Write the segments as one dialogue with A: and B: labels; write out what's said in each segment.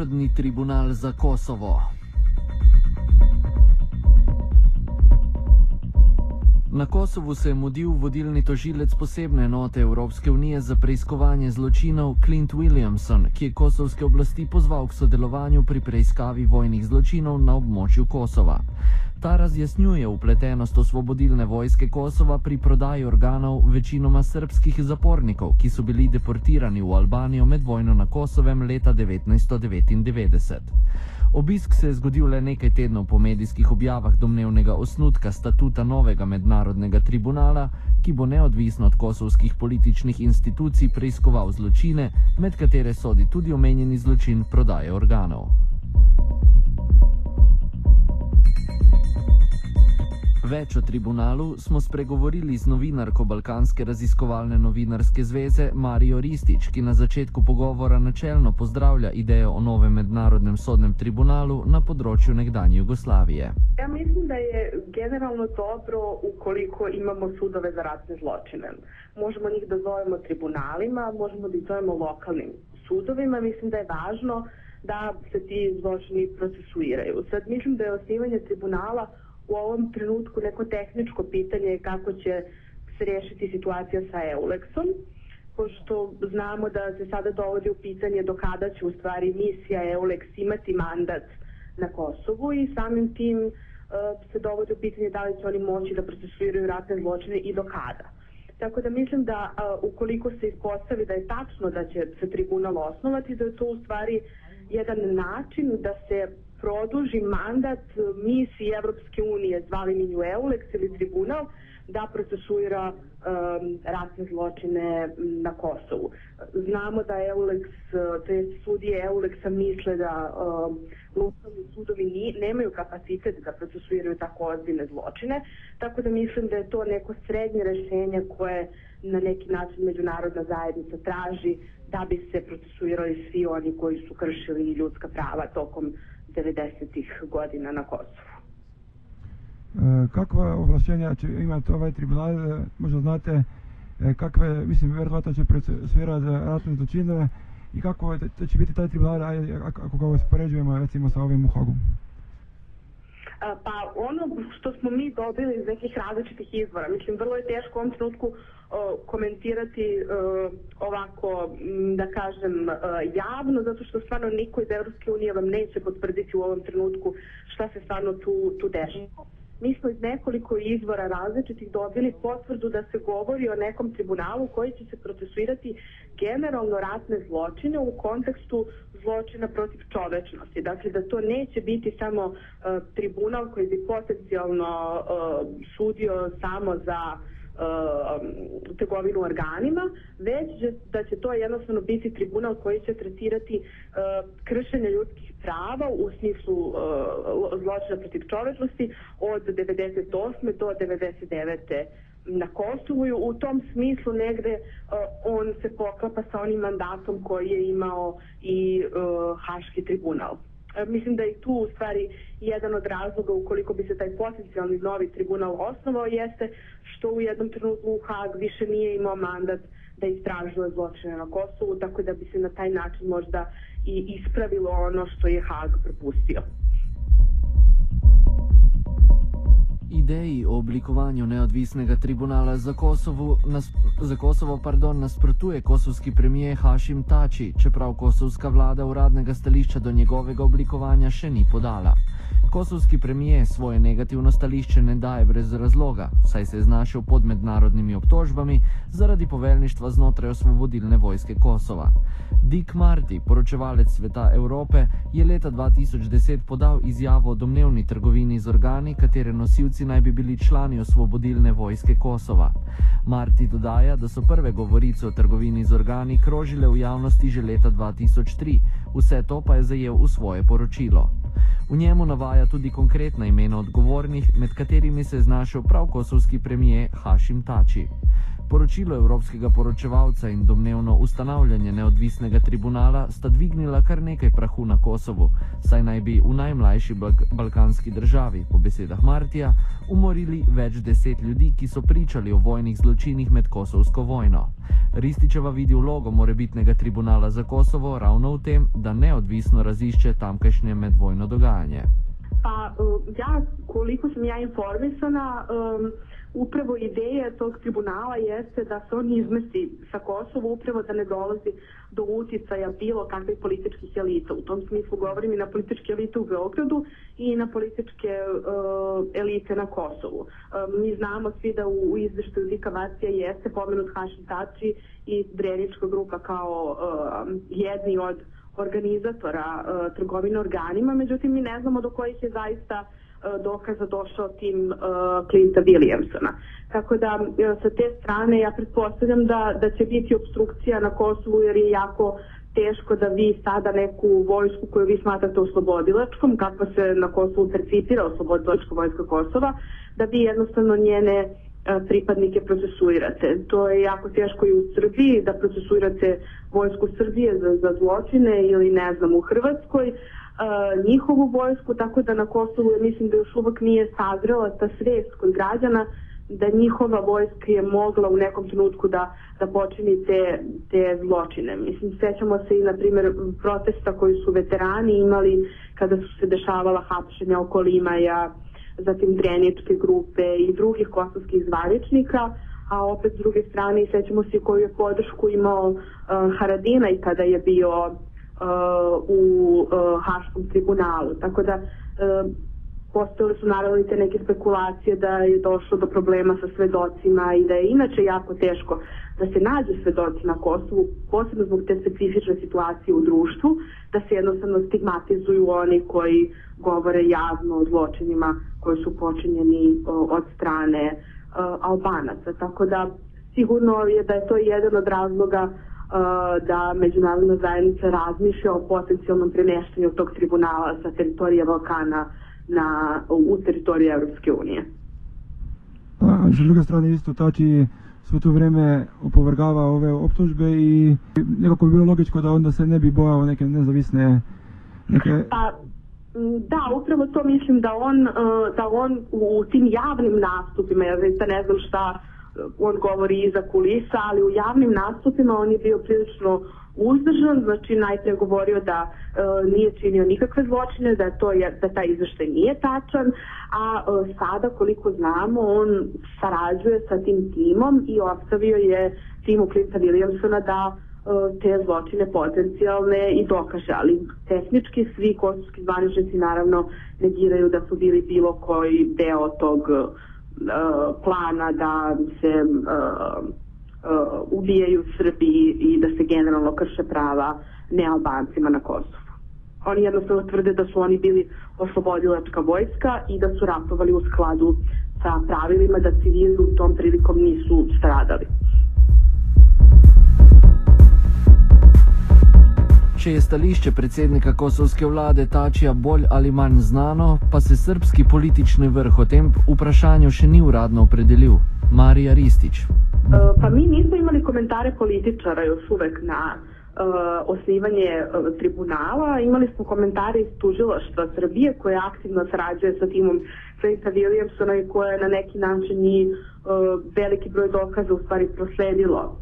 A: Mednarodni tribunal za Kosovo. Na Kosovu se je mudil vodilni tožilec posebne enote Evropske unije za preiskovanje zločinov Clint Williamson, ki je kosovske oblasti pozval k sodelovanju pri preiskavi vojnih zločinov na območju Kosova. Ta razjasnjuje upletenost osvobodilne vojske Kosova pri prodaji organov večinoma srpskih zapornikov, ki so bili deportirani v Albanijo med vojno na Kosovem leta 1999. Obisk se je zgodil le nekaj tednov po medijskih objavah domnevnega osnutka statuta novega mednarodnega tribunala, ki bo neodvisno od kosovskih političnih institucij preiskoval zločine, med katere sodi tudi omenjeni zločin prodaje organov. Več o tribunalu smo spregovorili z novinarko Balkanske raziskovalne novinarske zveze Marijo Ristič, ki na začetku pogovora načelno pozdravlja idejo o novem mednarodnem sodnem tribunalu na področju nekdanje Jugoslavije.
B: Ja mislim da je generalno dobro ukoliko imamo sudove za ratne zločine. Možemo njih da zovemo tribunalima, možemo da ih zovemo lokalnim sudovima. Mislim da je važno da se ti zločini procesuiraju. Sad mislim da je osnivanje tribunala u ovom trenutku neko tehničko pitanje kako će se rešiti situacija sa Eulexom, pošto znamo da se sada dovodi u pitanje do kada će u stvari misija Eulex imati mandat na Kosovu i samim tim uh, se dovodi u pitanje da li će oni moći da procesuiraju ratne zločine i do kada. Tako da mislim da uh, ukoliko se ispostavi da je tačno da će se tribunal osnovati, da je to u stvari jedan način da se produži mandat misiji Evropske unije, zvali mi nju EULEX ili tribunal, da procesuira um, ratne zločine na Kosovu. Znamo da EULEX, te sudije EULEX-a misle da um, lokalni sudovi ni, nemaju kapacitet da procesuiraju tako ozbiljne zločine, tako da mislim da je to neko srednje rešenje koje na neki način međunarodna zajednica traži da bi se procesuirali svi oni koji su kršili ljudska prava tokom 90-ih godina na Kosovu.
C: E, kakva ovlašćenja će imati ovaj tribunal, e, možda znate e, kakve, mislim, vjerovatno će procesuirati za ratne zločine i kako će biti taj tribunal ako ga uspoređujemo recimo sa ovim u Hagu?
B: Pa ono što smo mi dobili iz nekih različitih izvora, mislim, vrlo je teško u ovom trenutku komentirati ovako, da kažem, uh, javno, zato što stvarno niko iz Evropske unije vam neće potvrditi u ovom trenutku šta se stvarno tu, tu dešava. Mi smo iz nekoliko izvora različitih dobili potvrdu da se govori o nekom tribunalu koji će se procesuirati generalno ratne zločine u kontekstu zločina protiv čovečnosti. Dakle, da to neće biti samo uh, tribunal koji bi potencijalno uh, sudio samo za uh, uh, trgovinu organima, već da će to jednostavno biti tribunal koji će tretirati uh, kršenje ljudskih prava u smislu uh, zločina protiv čovečnosti od 98. do 99 na Kosovu u tom smislu negde uh, on se poklapa sa onim mandatom koji je imao i uh, Haški tribunal. E, mislim da je tu u stvari jedan od razloga ukoliko bi se taj potencijalni novi tribunal osnovao jeste što u jednom trenutku Hag više nije imao mandat da istražuje zločine na Kosovu, tako da bi se na taj način možda i ispravilo ono što je Hag propustio.
A: Ideji o oblikovanju neodvisnega tribunala za Kosovo, nas, za Kosovo pardon, nasprotuje kosovski premijer Hašim Tači, čeprav kosovska vlada uradnega stališča do njegovega oblikovanja še ni podala. Kosovski premijer svoje negativno stališče ne daje brez razloga, saj se je znašel pod mednarodnimi obtožbami zaradi poveljništva znotraj osvobodilne vojske Kosova. Dick Marty, poročevalec sveta Evrope, je leta 2010 podal izjavo o domnevni trgovini z organi, katere nosilci naj bi bili člani osvobodilne vojske Kosova. Marty dodaja, da so prve govorice o trgovini z organi krožile v javnosti že leta 2003, vse to pa je zajel v svoje poročilo. V njemu navaja tudi konkretna imena odgovornih, med katerimi se je znašel prav kosovski premijer Hašim Tači. Poročilo evropskega poročevalca in domnevno ustanavljanje neodvisnega tribunala sta dvignila kar nekaj prahu na Kosovu, saj naj bi v najmlajši balkanski državi, po besedah Martija, umorili več deset ljudi, ki so pričali o vojnih zločinih med kosovsko vojno. Rističeva vidi vlogo morebitnega tribunala za Kosovo ravno v tem, da neodvisno razišče tamkajšnje medvojno dogajanje.
B: Pa ja, koliko sam ja informisana, um, upravo ideja tog tribunala jeste da se on izmesti sa Kosova upravo da ne dolazi do uticaja bilo kakvih političkih elita. U tom smislu govorim i na političke elite u Beogradu i na političke uh, elite na Kosovu. Um, mi znamo svi da u, u izveštaju Zika Vacija jeste pomenut Hašim Tači i Drenička grupa kao uh, jedni od organizatora uh, trgovine organima, međutim mi ne znamo do kojih je zaista uh, dokaza došao tim uh, Clinta Williamsona. Tako da sa te strane ja pretpostavljam da, da će biti obstrukcija na Kosovu jer je jako teško da vi sada neku vojsku koju vi smatrate oslobodilačkom, kakva se na Kosovu percipira oslobodilačka vojska Kosova, da vi jednostavno njene pripadnike procesuirate. To je jako teško i u Srbiji, da procesuirate vojsku Srbije za, za zločine ili ne znam u Hrvatskoj, njihovu vojsku, tako da na Kosovu mislim da još uvek nije sazrela ta svest kod građana da njihova vojska je mogla u nekom trenutku da, da počini te, te zločine. Mislim, sećamo se i, na primjer, protesta koji su veterani imali kada su se dešavala hapšenja oko Limaja, zatim Dreničke grupe i drugih kosovskih zvaničnika, a opet s druge strane sećamo se koju je podršku imao uh, Haradina i kada je bio uh, u uh, Haškom tribunalu. Tako da postojale su naravno i te neke spekulacije da je došlo do problema sa svedocima i da je inače jako teško da se nađe svedoci na Kosovu, posebno zbog te specifične situacije u društvu, da se jednostavno stigmatizuju oni koji govore javno o zločinima koji su počinjeni od strane uh, Albanaca. Tako da sigurno je da je to jedan od razloga uh, da međunarodna zajednica razmišlja o potencijalnom premještanju tog tribunala sa teritorije Balkana na, u teritoriju Europske unije.
C: A, s druge strane isto tači svo to vreme opovrgava ove optužbe i nekako bi bilo logičko da onda se ne bi bojao neke nezavisne neke...
B: Pa, da, upravo to mislim da on, da on u tim javnim nastupima, ja zaista ne znam šta on govori iza kulisa, ali u javnim nastupima on je bio prilično uzdržan, znači najprej govorio da e, nije činio nikakve zločine, da to je da taj izveštaj nije tačan, a e, sada koliko znamo on sarađuje sa tim timom i ostavio je timu Clifta Williamsona da e, te zločine potencijalne i dokaže, ali tehnički svi kosovski zvaničnici naravno negiraju da su bili bilo koji deo tog uh, plana da se uh, ubijaju Srbiji i da se generalno krše prava nealbancima na Kosovu. Oni jednostavno tvrde da su oni bili oslobodilačka vojska i da su ratovali u skladu sa pravilima da civili u tom prilikom nisu stradali.
A: Če je stališče predsednika kosovske vlade Tačija bolj ali manj znano, pa se srpski politični vrh o tem vprašanju še ni uradno opredelil. Marija Ristić.
B: Pa mi nismo imali komentare političara još uvek na uh, osnivanje uh, tribunala. Imali smo komentare iz tužilaštva Srbije koje aktivno sarađuje sa timom Franka Williamsona i koje na neki način i veliki broj dokaza u stvari prosledilo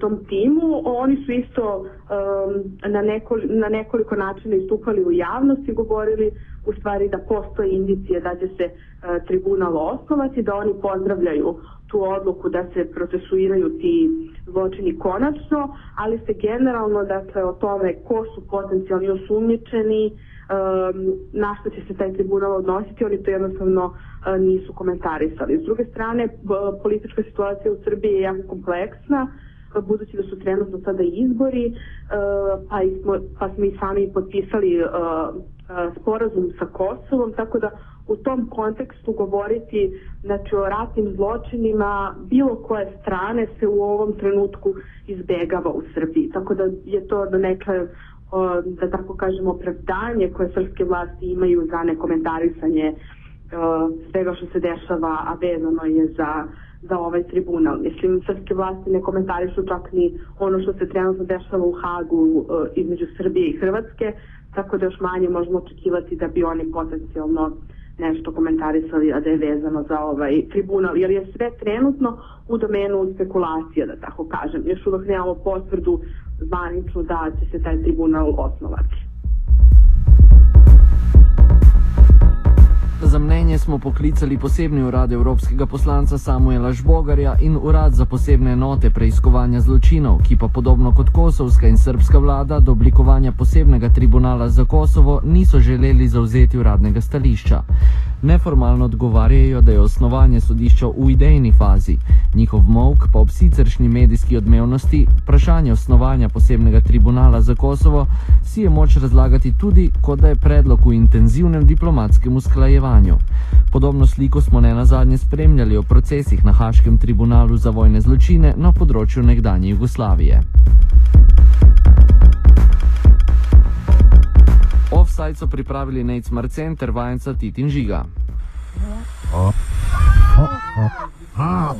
B: tom timu. Oni su isto um, na, nekoli, na nekoliko načina istupali u javnosti, govorili u stvari da postoje indicije da će se uh, tribunal osnovati, da oni pozdravljaju tu odluku da se procesuiraju ti zločini konačno, ali se generalno dakle o tome ko su potencijalni osumnjičeni, um, na što će se taj tribunal odnositi, oni to jednostavno uh, nisu komentarisali. S druge strane, politička situacija u Srbiji je jako kompleksna, budući da su trenutno sada izbori, uh, pa, smo, pa smo i sami potpisali uh, sporazum sa Kosovom, tako da u tom kontekstu govoriti znači, o ratnim zločinima bilo koje strane se u ovom trenutku izbegava u Srbiji. Tako da je to do neke da tako kažemo opravdanje koje srpske vlasti imaju za nekomentarisanje svega što se dešava, a vezano je za za ovaj tribunal. Mislim, srpske vlasti ne komentarišu čak ni ono što se trenutno dešava u Hagu uh, između Srbije i Hrvatske, tako da još manje možemo očekivati da bi oni potencijalno nešto komentarisali, a da je vezano za ovaj tribunal, jer je sve trenutno u domenu spekulacija, da tako kažem. Još uvek nemamo potvrdu zvaničnu da će se taj tribunal osnovati.
A: Za mnenje smo poklicali posebni urad evropskega poslanca Samuela Žbogarja in urad za posebne enote preiskovanja zločinov, ki pa podobno kot kosovska in srpska vlada do oblikovanja posebnega tribunala za Kosovo niso želeli zauzeti uradnega stališča. Neformalno odgovarjajo, da je osnovanje sodišča v idejni fazi. Njihov mok pa ob siceršnji medijski odmevnosti vprašanje osnovanja posebnega tribunala za Kosovo si je moč razlagati tudi, kot da je predlog v intenzivnem diplomatskem usklajevanju. Podobno sliko smo ne nazadnje spremljali o procesih na Haškem tribunalu za vojne zločine na področju nekdanje Jugoslavije. Offside so pripravili Nec Marcen ter vajenca Titin Žiga.
D: Oh. Oh. Oh.